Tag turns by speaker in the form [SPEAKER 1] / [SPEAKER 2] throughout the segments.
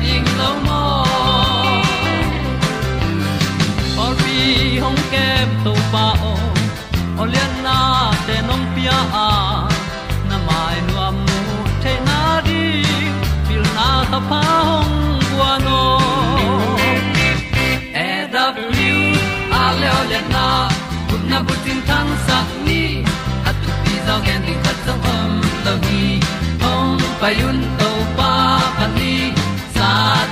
[SPEAKER 1] pi ta ding or bi hong kem na te nông pia à, na mai nu amu te na đi, pil na ta pa hong qua no e da blue a na kun na bu tin tan sa ni at tu pi zo gen di khat zo om lo gi hong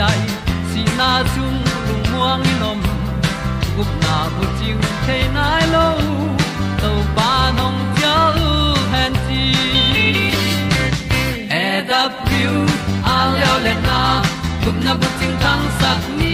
[SPEAKER 1] ai si na chung lu muang ni nom gup na bu chiu the nai lo to pa nong pia u han ti e da piu a leo le na gup na bu chiu tang sat ni.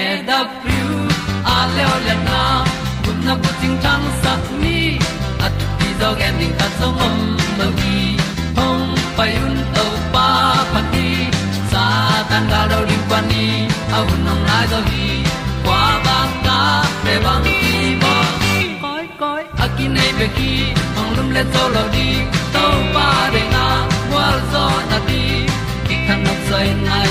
[SPEAKER 1] e da thru a le le na kun na ko ting tang sat ni at ti dog ending ta song om lo gi hong pai un to pa pa ti sa tan ga do ri pa ni au nong lai do gi kwa ba ta pe bang ki bo koi koi akin nei be ki ong lum le zo lo di to pa de na wa zo na ti ki kan nok sai nai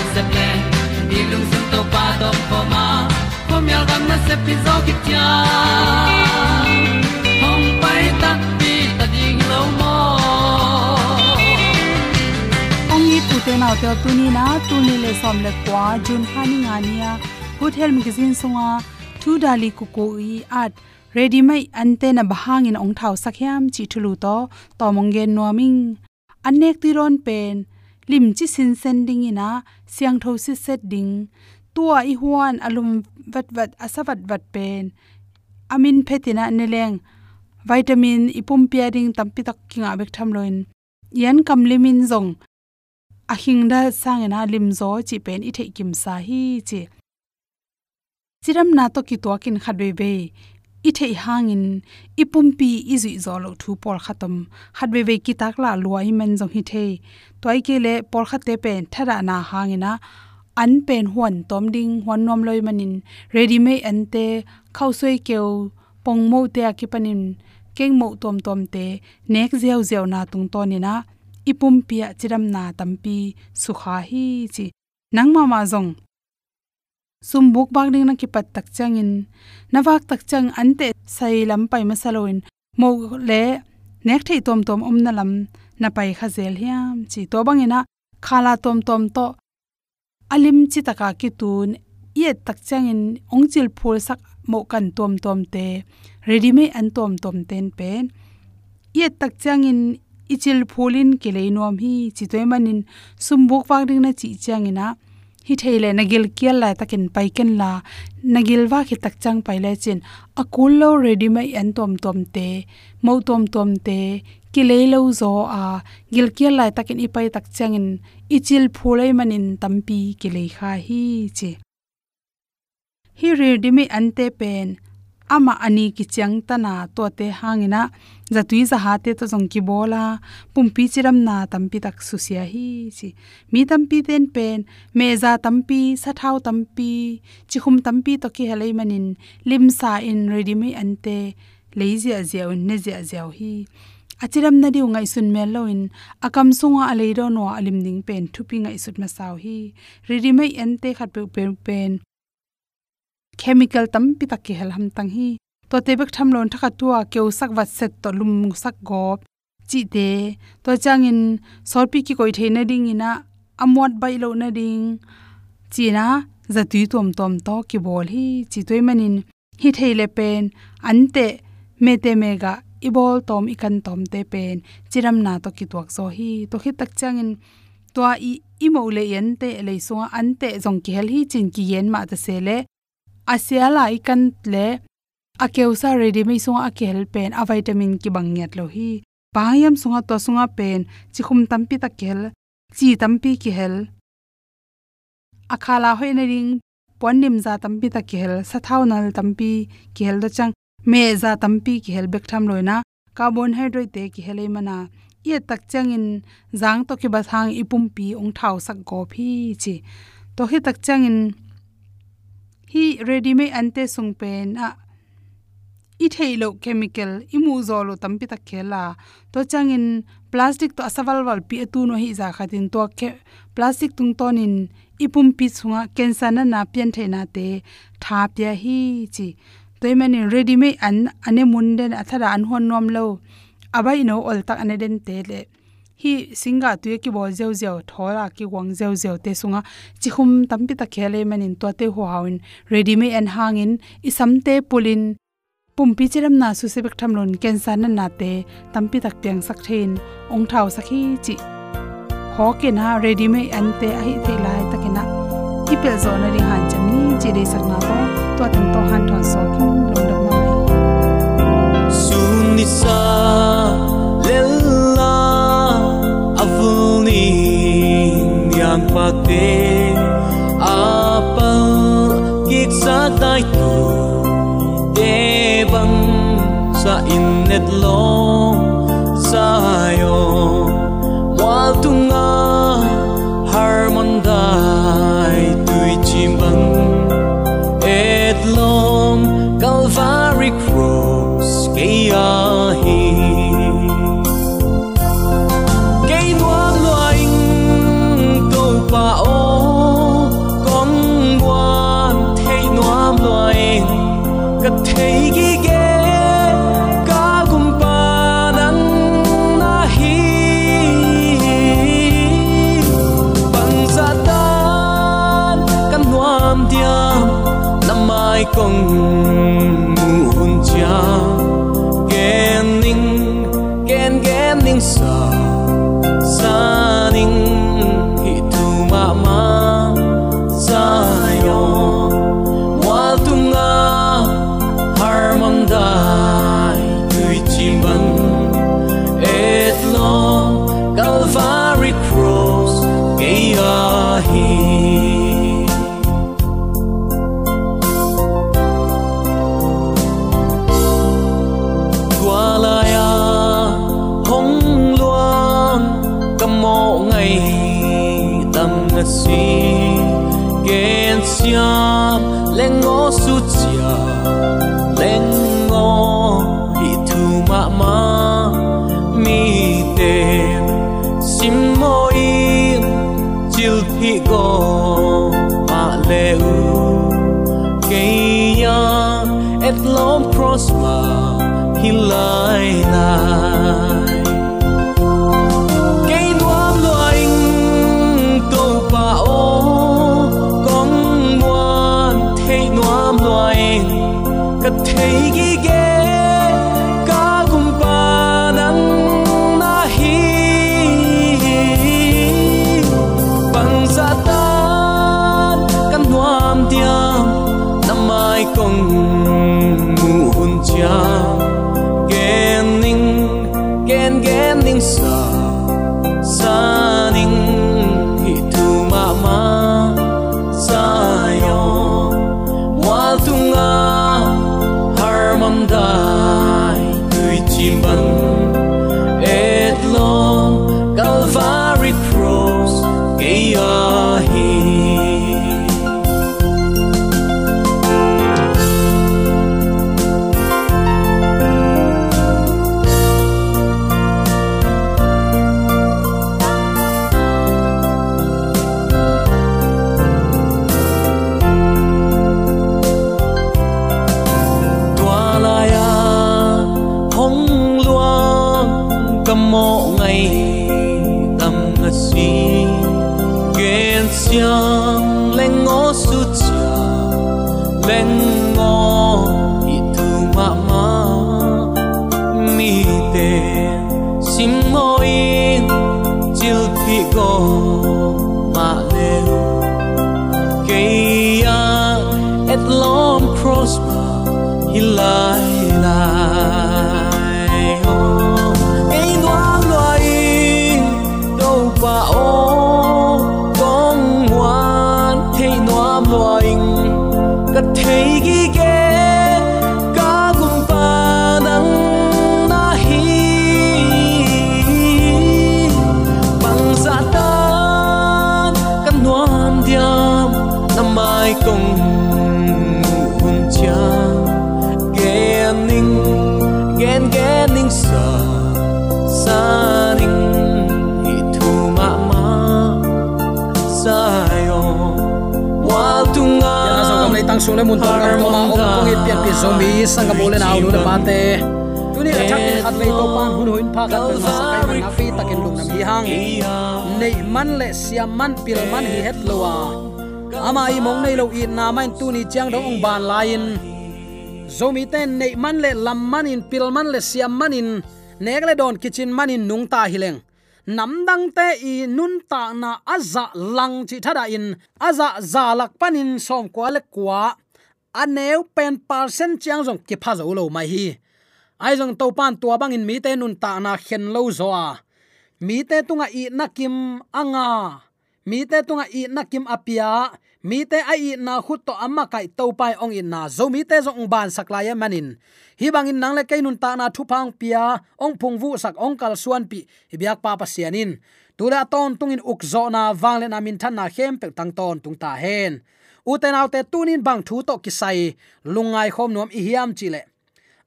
[SPEAKER 1] pom na se pi zo ki tia hom pai ta pi ta ding lo mo
[SPEAKER 2] ong ni tu te nau te tu ni na tu ni le som le kwa jun khani nga nia hotel magazine songa thu dali ku ko i at ready mai ante na bahangin ong thau sakhyam chi thulu to. Tomonggen nuaming anek ti ron pen. Lim chi sin sending ina siang tho si set ding tua i huan alum vat vat asavat vat pen. Amin phetina neleng vitamin ipum pairing tampi tak kinga bek tham loin. Yan kam limin zong. A hingda sangena limzo chi pen i thei kim sa hi chi. Chiram na to ki to kin khatbe be i thei hangin ipumpi zo lo thu por khatam. Khatbe be ki tak la luai men zong hi the toy ke le por khate pen thara na hangina an pen huan tom ding huan nom loi manin ready me ante khausoi keu pong mo te akipanin keng mo tom tom te nek zeu zeu na tung to ni na ipum pia chiram na tampi sukha hi chi nang ma zong sum buk bak ding na ki pat tak changin nawak tak chang ante sai lam pai masaloin mo le nek thei tom tom om na lam na pai khazel hiam chi to bangina khala tom tom to alim chi taka ki tun ye tak changin ongchil phul sak mo kan tom tom te, ready me an tom tom ten pen ye tak changin ichil phulin ke leinom hi chi toy manin, sumbuk wak ding na chi changina hi theile nagil kial la takin pai ken la, nagil wa khi tak chang pai le chin, akul lo ready me an tom tom te, mo tom tom te ki le lo zo a gil kial la takin i pai tak changin ichil phulei manin tampi ki lei kha hi che. Hi ready mai ante pen, ama ani ki chang ta na to te hangina, zatui za ha te to jong ki bola pumpi chiram na tampi tak su sia hi chi mi tampi ten pen me za tampi sa thau tampi chi khum tampi to ki helai manin lim sa in ready me ante leiji a zia un ne zia zia hi achiram na diu ngai sun mel loin akam sunga alei ro no alim ding pen. Thupi ngai sut ma saw hi. Ri ri mai en te khat pe pen. Chemical tam pi tak ki hel ham tang hi. To te bek tham lon thaka tua keu sak wat set to lum sak gop. Chi te. To changin sorpi ki koi theina ding ina amwat bai lo na ding. Chi na zatui tom tom to ki bol hi. Chi toy manin hi theile pen. Ante me te mega ibol tom ikan tom te pen. Chiram na to ki tuak zo hi. To hi tak changin to i imo le yen te le so an te jong ki hel hi chin ki yen ma ta se le. Asia la ikan le. Akeusa ready me so sunga akel pen. A vitamin ki bang bangyat lo hi. Payam sunga to sunga pen. Chi khum tam pi ta kel chi tam pi ki hel. Akhala hoina ring. Pon nim za tam pi ta kel sa thau sathaunal tampi ki hel da chang me za tampi ki hel bek tham loina carbon hydrate te ki helei mana ye tak changin zang to ki ba thang ipum pi ong thau sak go phi chi to hi tak changin hi ready me ante sung pen a i thailo chemical imu zolo tampi tak khela to changin plastic to asawal wal pi tu no hi za khatin to ke plastic tung tonin ipum pi chunga cancer na na pian theina te tha pya hi chi toy mani ready me an, ane mun den athara an hon nom lo. Abai no ol tak ane den te le. Hi singa tu ki bo zeu zeu thora ki wang zeu zeu te sunga. Chi hum tampi ta khele manin to te ho hawin. Ready me an hangin, isam te pulin. Pumpi chiram na su se bek tham lon cancer na na te. Tampi tak piang sak thein, ong thau sakhi chi. Ho ke na ready me an te a hi the lai takina ipel zo na ri han cham ni chi de sak na to to tam to han thon so kin lom dam na mai
[SPEAKER 3] sun ni sa lella avuni nyang pa te apa kik sa dai tu de bang sa innet lo sa nuam diam na mai kong hun cha gen ning gen gen ning sa sa ning hi tu ma ma sa yo wa tu nga
[SPEAKER 4] yana so kam nei tang sung le mun to kam ma om kong it pian pi zombie sang kam le naw lu da pate tuni athak in khat vei to pan hun huin pha kan ben sa kai man afi takin nam hi hang nei man le siam man pil man hi het lowa ama i mong nei lo i na main tu ni chang dong ong ban lain zomi ten nei man le lam man in pil man le siam man in. Nek le don kitchen man in nung ta hileng nam dang te i nun ta na aza dạ lang chi thada in. Aza za dạ dạ lak panin som kwa le kwa aneu pen percent chang jong ki pha zo lo mai hi ai jong to pan tua bang in mi te nun ta na khen lo zo a mi te tunga i nakim anga. Mi te tunga i nakim apia. Mi te ai i na khut to amma kai to pai ong in na zo. Mi te zong ban sakla ya manin. Hi bang in nang le kai nun ta na thu phang pia. Ong phung vu sak ong kal suan pi. Ibyak pa pa sianin tula ton tungin ukzo na wang le na min than na khem pe tang ton tung ta hen. Uten tu tunin bang thu to kisai. Lungai khom nom i hiam chile.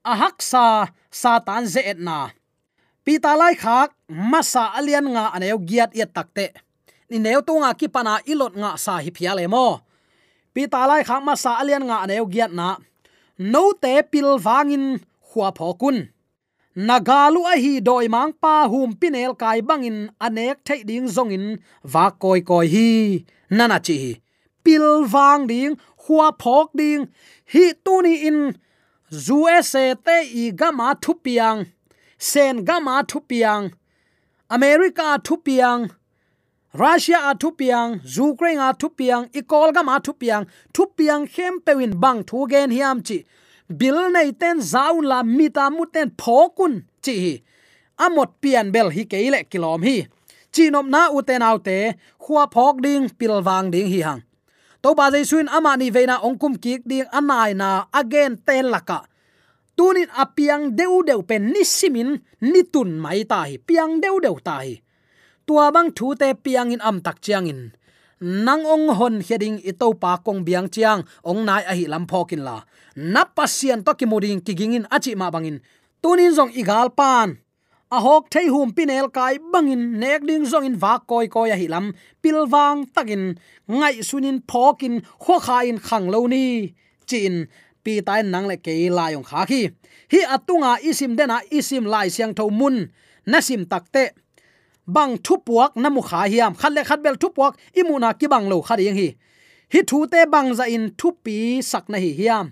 [SPEAKER 4] A haksa satan ze et na pita lai khak masa alian nga aneu giat yet takte. Ni neu tu nga ki pana ilot nga sa hi phia le mo. Pita lai khak masa alian nga aneu giat na no te pil wangin pho phokun. Nagalu a hi doi mang pa hum pinel kai bangin anek thei ding zongin wa koi koi hi. Nana chi, pil wang ding khua phok ding. Hi tu ni in se te i gama thupiang sen gama thupiang america thupiang russia a thupiang ukraine a thupiang ikol gama thupiang thupiang khem pewin bang thu gen hiam chi bil nei ten zaun la mita muten phokun chi hi, amot pian bel hi keile kilom hi chinom na uten autte khuwa phok ding pilwang ding hi hang. To ba jai suin ama ni veina ongkum kik ding anai na again ten laka tunin apiang deu deu pen ni simin, ni tun mai ta hi, piang deu deu ta hi. Tua bang thu te piang in am tak chiang in. Nang ong hon heding ito pa kong biang chiang, ong nai a hi lam phokin la. Na pasien to ki muding kigingin achi ma bangin tunin zong igal pan. A hok thei hum pinel kai bangin nek ding zong in wa koi koi a hi lam pilwang takin ngai sunin phokin kho kha in khang lo ni. Chin pi tai nang le ke la yong kha khi hi atunga isim dena isim lai siang tho mun. Nasim takte. Bang thu puak namu kha hiam. Khat le khat bel thu puak imuna ki bang lo kha ding hi. Hi thu te bang za in thu pi sak na hi hiam.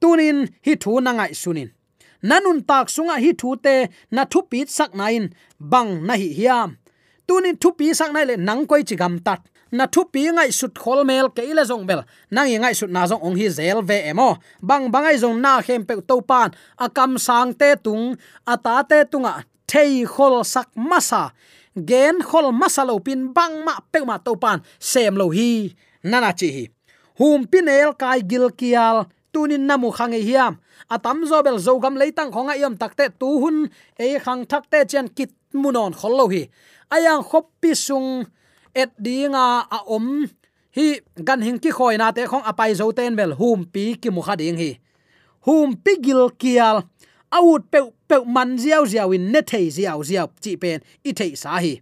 [SPEAKER 4] Tunin hi thu na ngai sunin. Nanun tak sunga hi thu te na thu pi sak nain bang na hi hiam. Tunin thu pi sak nai le nang koi chi gam tat na thu pi ngai sut khol mel ke ile zong bel. Nang i ngai sut na zong ong hi zel ve emo bang bangai zong na khem pe to pan. Akam sang te tung ata te tunga. Thei khol sak masa. Gen khol masa lo pin bang ma pe ma to pan. Sem lo hi. Nana chi hi. Hum pinel kai gil kial. Tunin namu khange hiam. Atam zo bel zo gam leitang khonga yam takte tu hun. E khang thakte chen kit munon khollo hi. Ayang khop pi sung et dinga a om. Hi, gan hing ki khoi na te khong apai zo ten bel hum pi ki mu kha ding hi. Hum pi gil kial. Awut pe pe man ziaw ziaw in, ne thei ziaw ziaw chi pen, i thei sa hi.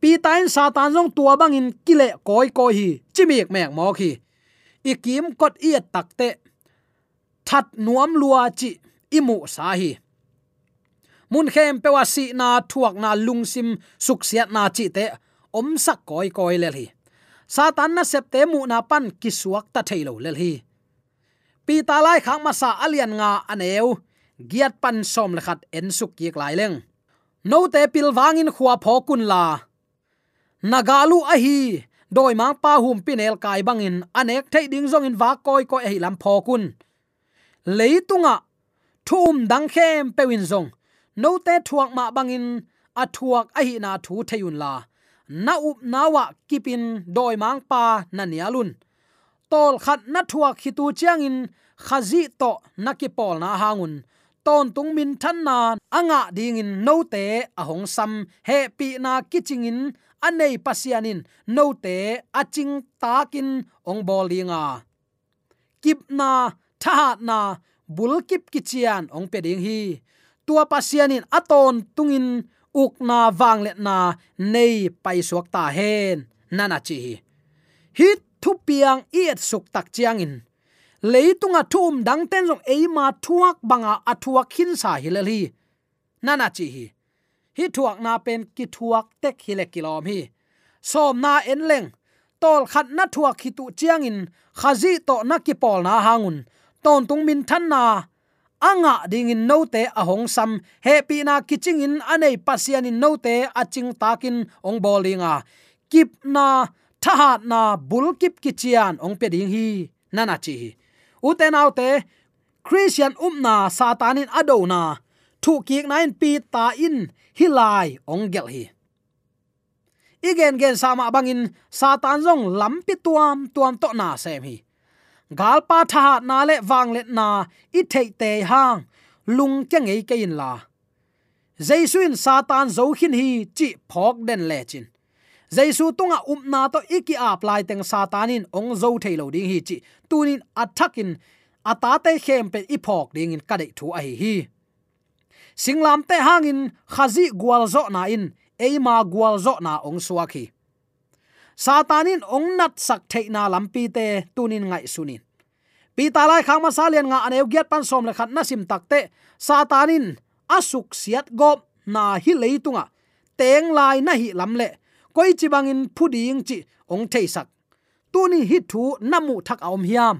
[SPEAKER 4] Pi tain satan jong tua bang in kile koi koi hi chimiek mek mo khi ikim kot i takte that nuam lua chi imu sa hi. Mun khem pe wa si na thuak na lungsim suk siat na chi te om sak koi koi le hi satan na sep te mu na pan kisuak ta thailo le hi pi ta lai khang ma sa alian nga aneu, giat pan som le khat en suk ki lai leng. No te pil wangin khuwa phokun la. Nagalu a hi doi mang pa hum pinel kai bangin, anek thei ding zong in wa koi koi hi lam phokun. Leitunga, thum dang khem pewin zong. No te thuak ma bangin, a thuak a hi na thu theyun la na up nawa kipin doi mang pa na nialun tol khat na thua khitu chiang in, khazi to nakipol na hangun. Ton tung min than na anga ding in no te a hong sam, he pi na kiching in, anei pasianin no te aching takin ong bolinga kip na, tha na, bul kip kichian ong peding hi. Tua pasianin aton tungin uk na wang le na nei pai suak ta hen. Nana chi. Hi thu piang iet suk tak chiang in. Leitunga thum um dang ten jong eima thuak banga athuak khin sa hilali nana chi. Hi hi thuak na pen ki thuak tek hile kilom hi. Som na en leng. Tol khat na thuak hi tu chiang in. Khazi to na ki pol na hangun. Ton tung min than na anga ding in note a hong sam. Happy na kiching in anei pasian in note a ching takin ong bolinga. Kip na thahat na bul kip kichian ong pe ding hi nana chi uten autte christian umna satanin adona thu kiek nain pi ta in hilai ong gel hi. Igen gen sama bangin satan jong lampi tuam tuam to na sem hi galpa tha na le wang le na, i thei te hang. Lung ke ngei ke in la. Jaisuin satan zo khin hi chi phok den le chin. Jaisu tunga umna to iki apply teng satanin ong zo thailo ding hi chi. Tunin attackin ata te khem pe i phok ding in kadai thu a hi hi. Singlam te hangin khazi gwal zo na in eima gwal zo na ong suaki satanin ongnat sak theina lampi te tunin ngai sunin. Pi ta lai khang ma salian nga aneu giat pan som le khat na sim takte satanin asuk siat gop na hi leitunga teng lai na hi lamle. Koi chi bangin phuding chi ong thei sak. Tuni hi thu namu thak aom hiam.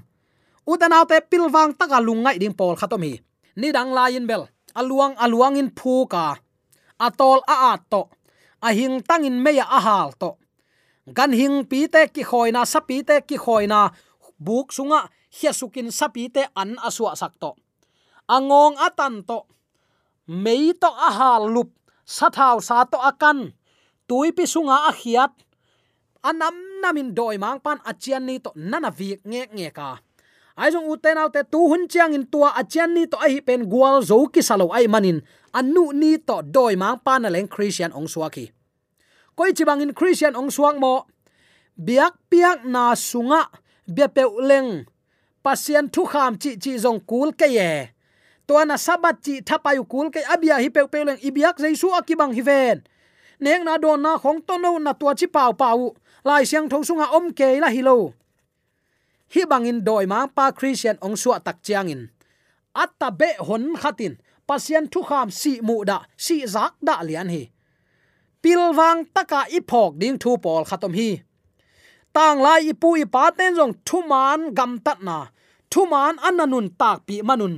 [SPEAKER 4] Utanaw te pilwang taka lungai ding pol khatomi hi. Ni dang lain bel. Aluang aluang in phu ka. Atol a at to. Ahing tangin meya ahal to gan hing pi te ki khoina sa pi te ki khoina buk sunga hiasukin sapi te an aswa sakto angong atan to. Mei to ahal lup sathau sa to akan tuipi sunga a khiat. Anam namin doi mang pan achian ni to nana vi nge nge ka. Ai jong uten autte tu hun chiang in tua achian ni to ai pen gwal zo ki salo ai manin. Anu ni to doi mang pan leng christian ong suaki koi chibang in christian ong suang mo. Biak piak na sunga bia pe leng pasien thu kham chi chi zong kul ke ye. To na sabat chi thapayu kul ke abia hi pe pe leng ibiak jaisu akibang hi ven. Neng na don na khong to no na tua chi pau pau. Lai siang thong sunga om ke la hilo hi bangin doi ma pa christian ong suwa tak chiang in atta be hon khatin. Pasien thu kham si mu da, si zak da lian hi pilwang taka ipok ding thu pol khatom hi. Tang lai ipu i pa ten jong thuman gam tat na. Thuman ananun tak pi manun.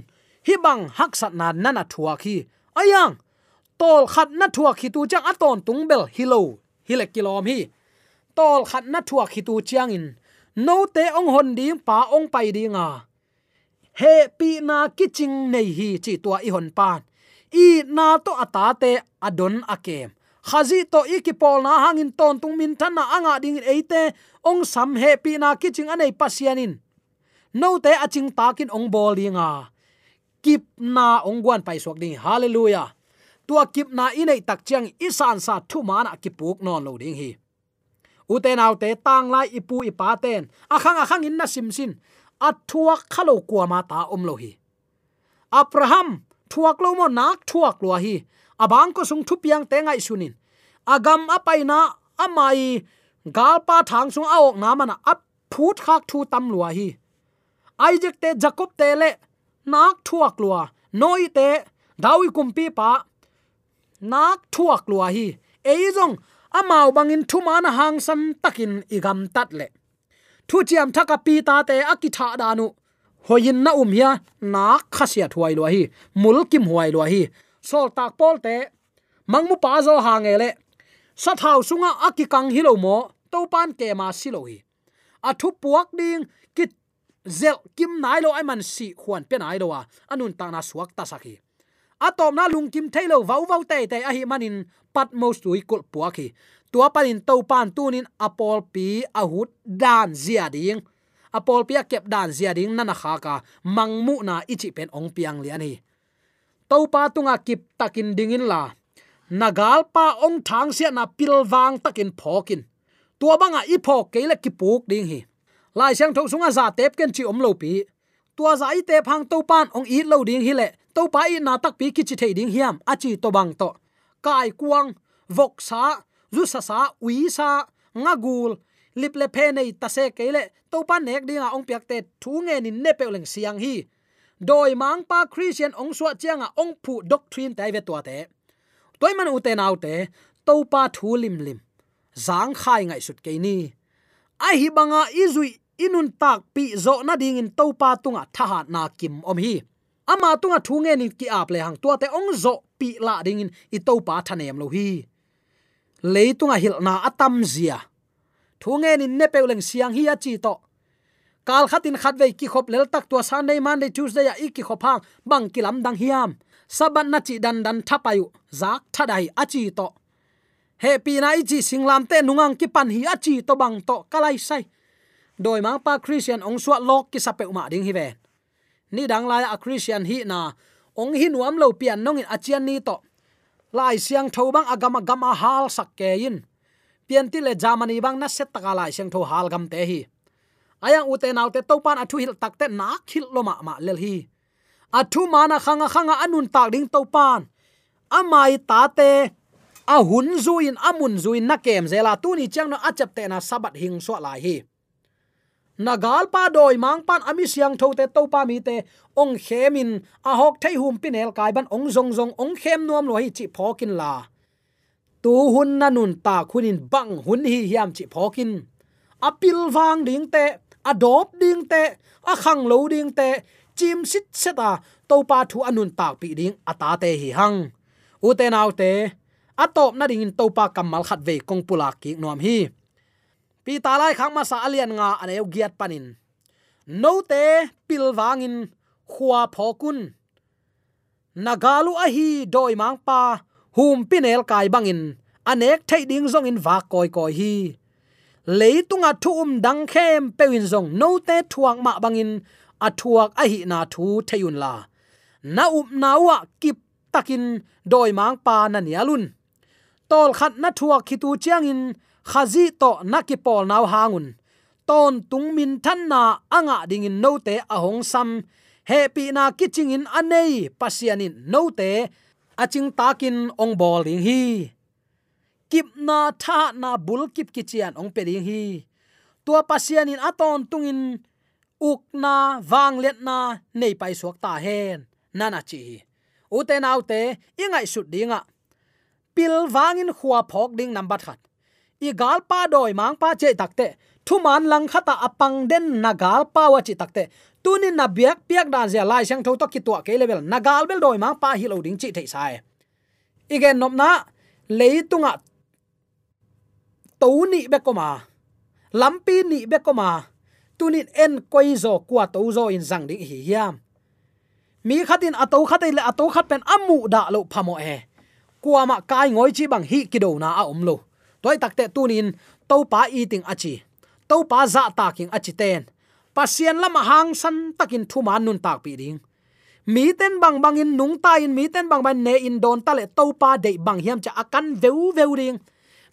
[SPEAKER 4] Hi bang hak sat na nana thua khi. Ayang, tol khat na thua khi tu chang aton tungbel hilo hile kilom hi tol khat na thua khi tu chiang in. No te ong hon ding pa ong pai dinga. He pi na kiching nei hi chi tua i hon pan i na to atate adon akem khazi to ikipol na hangin ton tung min thana anga ding eite ong sam he pi na kiching anei pasianin. No te aching takin ong bol dinga. Kip na ong gwan pai sok ding. Hallelujah. Tua kip na inei tak chiang isan sa thu mana kipuk non lo ding hi. Uten autte tang lai ipu ipa ten. Akhang akhang in na sim sin. Athuak khalo kwa ma ta om lo hi. Abraham, thuak lo mo nak thuak lo hi abang ko sung thu piang te ngai sunin. Agam apaina amai galpa thang sung aok na mana ap phut khak thu tam lua hi. Isaac te jacob te le nak thuak lua. Noi te dawi kumpi pa nak thuak lua hi. Eizong amau bangin thumana hang sam takin igam tat le. Thu chiam thaka pi ta te akitha danu. Hoyin na um ya nak khasia thuai lo hi. Mul kim huai lo hi sol tak pol te mangmu pa zo ha nge le. Sa thau sunga akikang hilo mo, to pan ke ma silo hi. A thu puak ding, kit zel kim nai lo ai man si khuan pe nai lo wa anun ta na suak ta sakhi atom na lung kim thailo vau vau te te a hi manin pat mo stui kul hi. Tua panin to pan tunin apol pi ahut dan zia ding. Apol pi kep dan zia ding nana kha ka. Mangmu na ichi pen ong piang liani to topa tunga kip takin dingin la. Nagal pa ong thang sia na pilwang takin phokin. Tua banga i phok keile ki puk ding hi. Lai sang thok sunga za tep ken chi om lo pi. Tua za i te phang to pan ong i lo ding hi le. To pa i na tak pi ki chi thei ding hiam. A chi to. Bang to kai kuang, vok sa, zu sa sa, ui sa ngagul lip le phe nei ta se kele to pa nek dinga ong piak te thu nge nin ne pe leng siang hi doi mang pa christian ong suwa chianga ong phu doctrine tai ve to te. Toy man u te nau te to pa thu lim lim. Zang khai ngai sut ke ni. Ai hi banga izui inun tak pi zo na ding in to pa tunga tha na kim om hi. Ama tunga thu nge ni ki ap le hang tua te ong zo pi la ding in i to pa thanem lo hi. Leitunga hil na atam zia. Thunge ni ne peuleng siang hi achi to kal khatin khat ve ki khop lel tak to sunday monday tuesday ya iki khop hang, bang kilam dang hiam. Saban na chi dan dan thapayu zak thadai achi to. He pi na ichi singlam te nungang ki pan hi achi to bang to, kalai sai. Doi mang pa christian ong suat lok ki sape ma ding hi ve ni dang lai a christian hi na, ong hi nuam lo pian nong in achian ni to. Lai siang tho bang agama gama hal sak ke in pian ti le jamani bang na set taka lai siang tho hal gam te hi ayang ute nau te to pan athu hil tak te na khil lo ma lel hi. Athu mana khanga khanga anun tak ding to pan amai ta te, a hun zuin amun zuin na kem zela tu ni chang no achap te na sabat hing so lai hi. Nagal pa doi mang pan ami siang tho te to pa mi te, ong khemin, a hok thei hum pinel kai ban ong zong zong, ong khem nuam lo hi chi phokin la. Tu hun na nun ta khunin bang hun hi hiam chi phokin. Apil wang ding te adop ding te, a khang lo ding te, chim sit seta to pa thu anun tak pi ding ata te hi hang. U te nau te atop na ding to pa kamal khat ve kong pula ki nom hi. Pi ta lai khang ma sa alian nga aneu giat panin. No te, pil wangin khua phokun nagalu a hi doi mang pa, hum pinel kai bangin anek thei ding zong in wa koi koi hi leitunga thu um dang khem pewin zong no te thuang ma bangin, a thuak a hi na thu theyun la. Na up nawa kip takin doi mang pa na nialun tol khat na thuak khitu chiang in khazi to nakipol naw hangun ton tung min than na anga ding in a ahong sam. Happy na kiching in anei pasianin note aching takin ong bol ding hi kip na tha na bul kip kichian ong pe hi. Tua pasianin aton tungin uk na wang let na, nei pai suak ta hen. Nana chi ute naute ingai sut dinga pil wangin khuwa phok ding number khat i gal pa doi mang pa che takte thu man lang khata apang den na gal pa wa chi takte tunin na biak piak dan zia lai sang tho to ki tua ke level. Nagal bel doi mang pa hi lo ding chi thei sai. Igen nom na leitunga to ni be ko ma lampi ni be ko ma tunin en koi zo kwa to zo in zang ding hi hiam. Mi khatin ato à khatai le ato à khat pen amu da lo phamo e kwa ma kai ngoi chi bang hi kido na a om lo toy takte tunin to pa eating achi to pa dạ za taking achi ten pasien lama à hang san takin thu man nun tak pi ding mi ten bang bang in nung ta in mi ten bang bang ne in don ta le to pa de bang hiam cha akan veu veu ding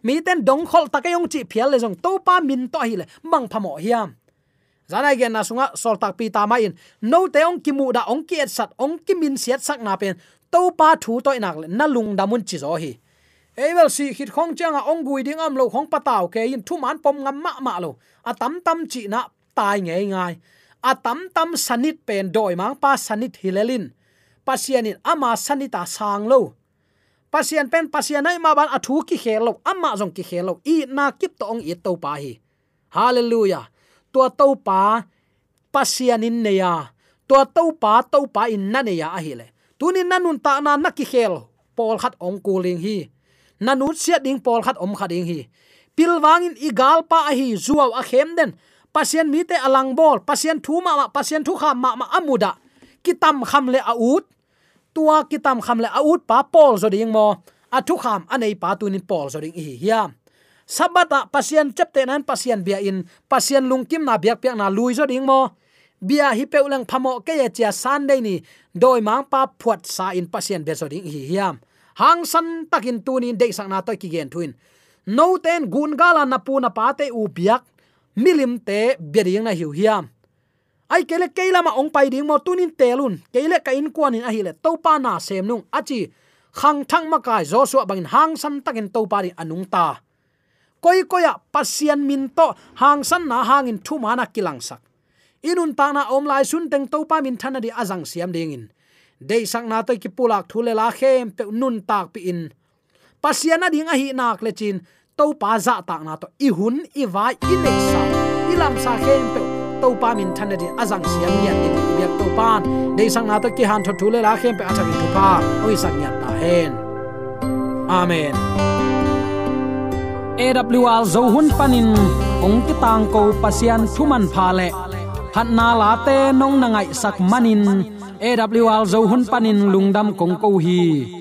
[SPEAKER 4] mi ten dong khol ta kayong chi phial le jong to pa min to hi le bang phamo hiam. Zanai gen na sunga sol tak pi ta ma in. No te ong ki mu da ong ki et sat, ong ki min siat sak na pen. To pa thu to inak le, na lung da mun chi zo hi. Evel si khit khong changa ong gui ding am lo khong pataw ke in, thu man pom ngam ma ma lo. A tam tam chi na tai nge ngai. A tam tam sanit pen doi mang pa sanit hilelin. Pasianin ama sanita sang lo pasien pen, pasien ai ma ban athu ki khelo amma jong ki khelo i na kip to ong i to pa hi. Hallelujah. Tua to pa pasien in neya tua to pa to pa in na neya a hi le. Tunin nanun ta na na ki khel pol khat ong kuling hi. Nanut sia ding pol khat om khat ding hi. Pilwangin igal pa a hi, zuaw a khem den. Pasien mi te alang bol, pasien thu ma ma, pasien thu kha ma ma amuda kitam kham le a ut tua kitam kham le a pa pol zo ding mo athu kham anei pa tu ni pol zo ding hi hiam sabata pasien chapte nan pasien bia in. Pasien lungkim na biak piak na lui zo ding mo. Bia hi pe ulang phamo ke ye chia dei ni. Doi mang pa phuat sa in pasien be zo ding hi hiam hang san takin tunin dei sang na toy ki gen tuin no ten gun gala na pu na pa te u biak. Milim te beriang na hiu hiam ai kele keila ma ong pai ding mo tunin telun kele ka in kwan in ahile hi to pa na sem nung. À Achi khang thang ma kai zo su bangin hang san takin to pa ri anung à ta. Koi koya pasian min to, hang san na hangin thu mana kilang sak inun ta na om lai sun teng to pa min thana di azang à siam ding in. Dei sang na to ki pulak thule la khem pe nun tak pi in. Pasiana ding a hi nak le chin dạ to pa za tak na to. I hun i vai i nei sa i lam sa khem pe to pa min than di azang siam yan ni biak to pan dei sang na to ki han tho thule la khem pe acha ki tu pa. Oi sang yan ta hen. Amen. AWR zo hun panin, ong ki tang ko pasian thuman pha le. Phat na la te nong na ngai sak manin. AWR zo hun panin lungdam kong ko hi.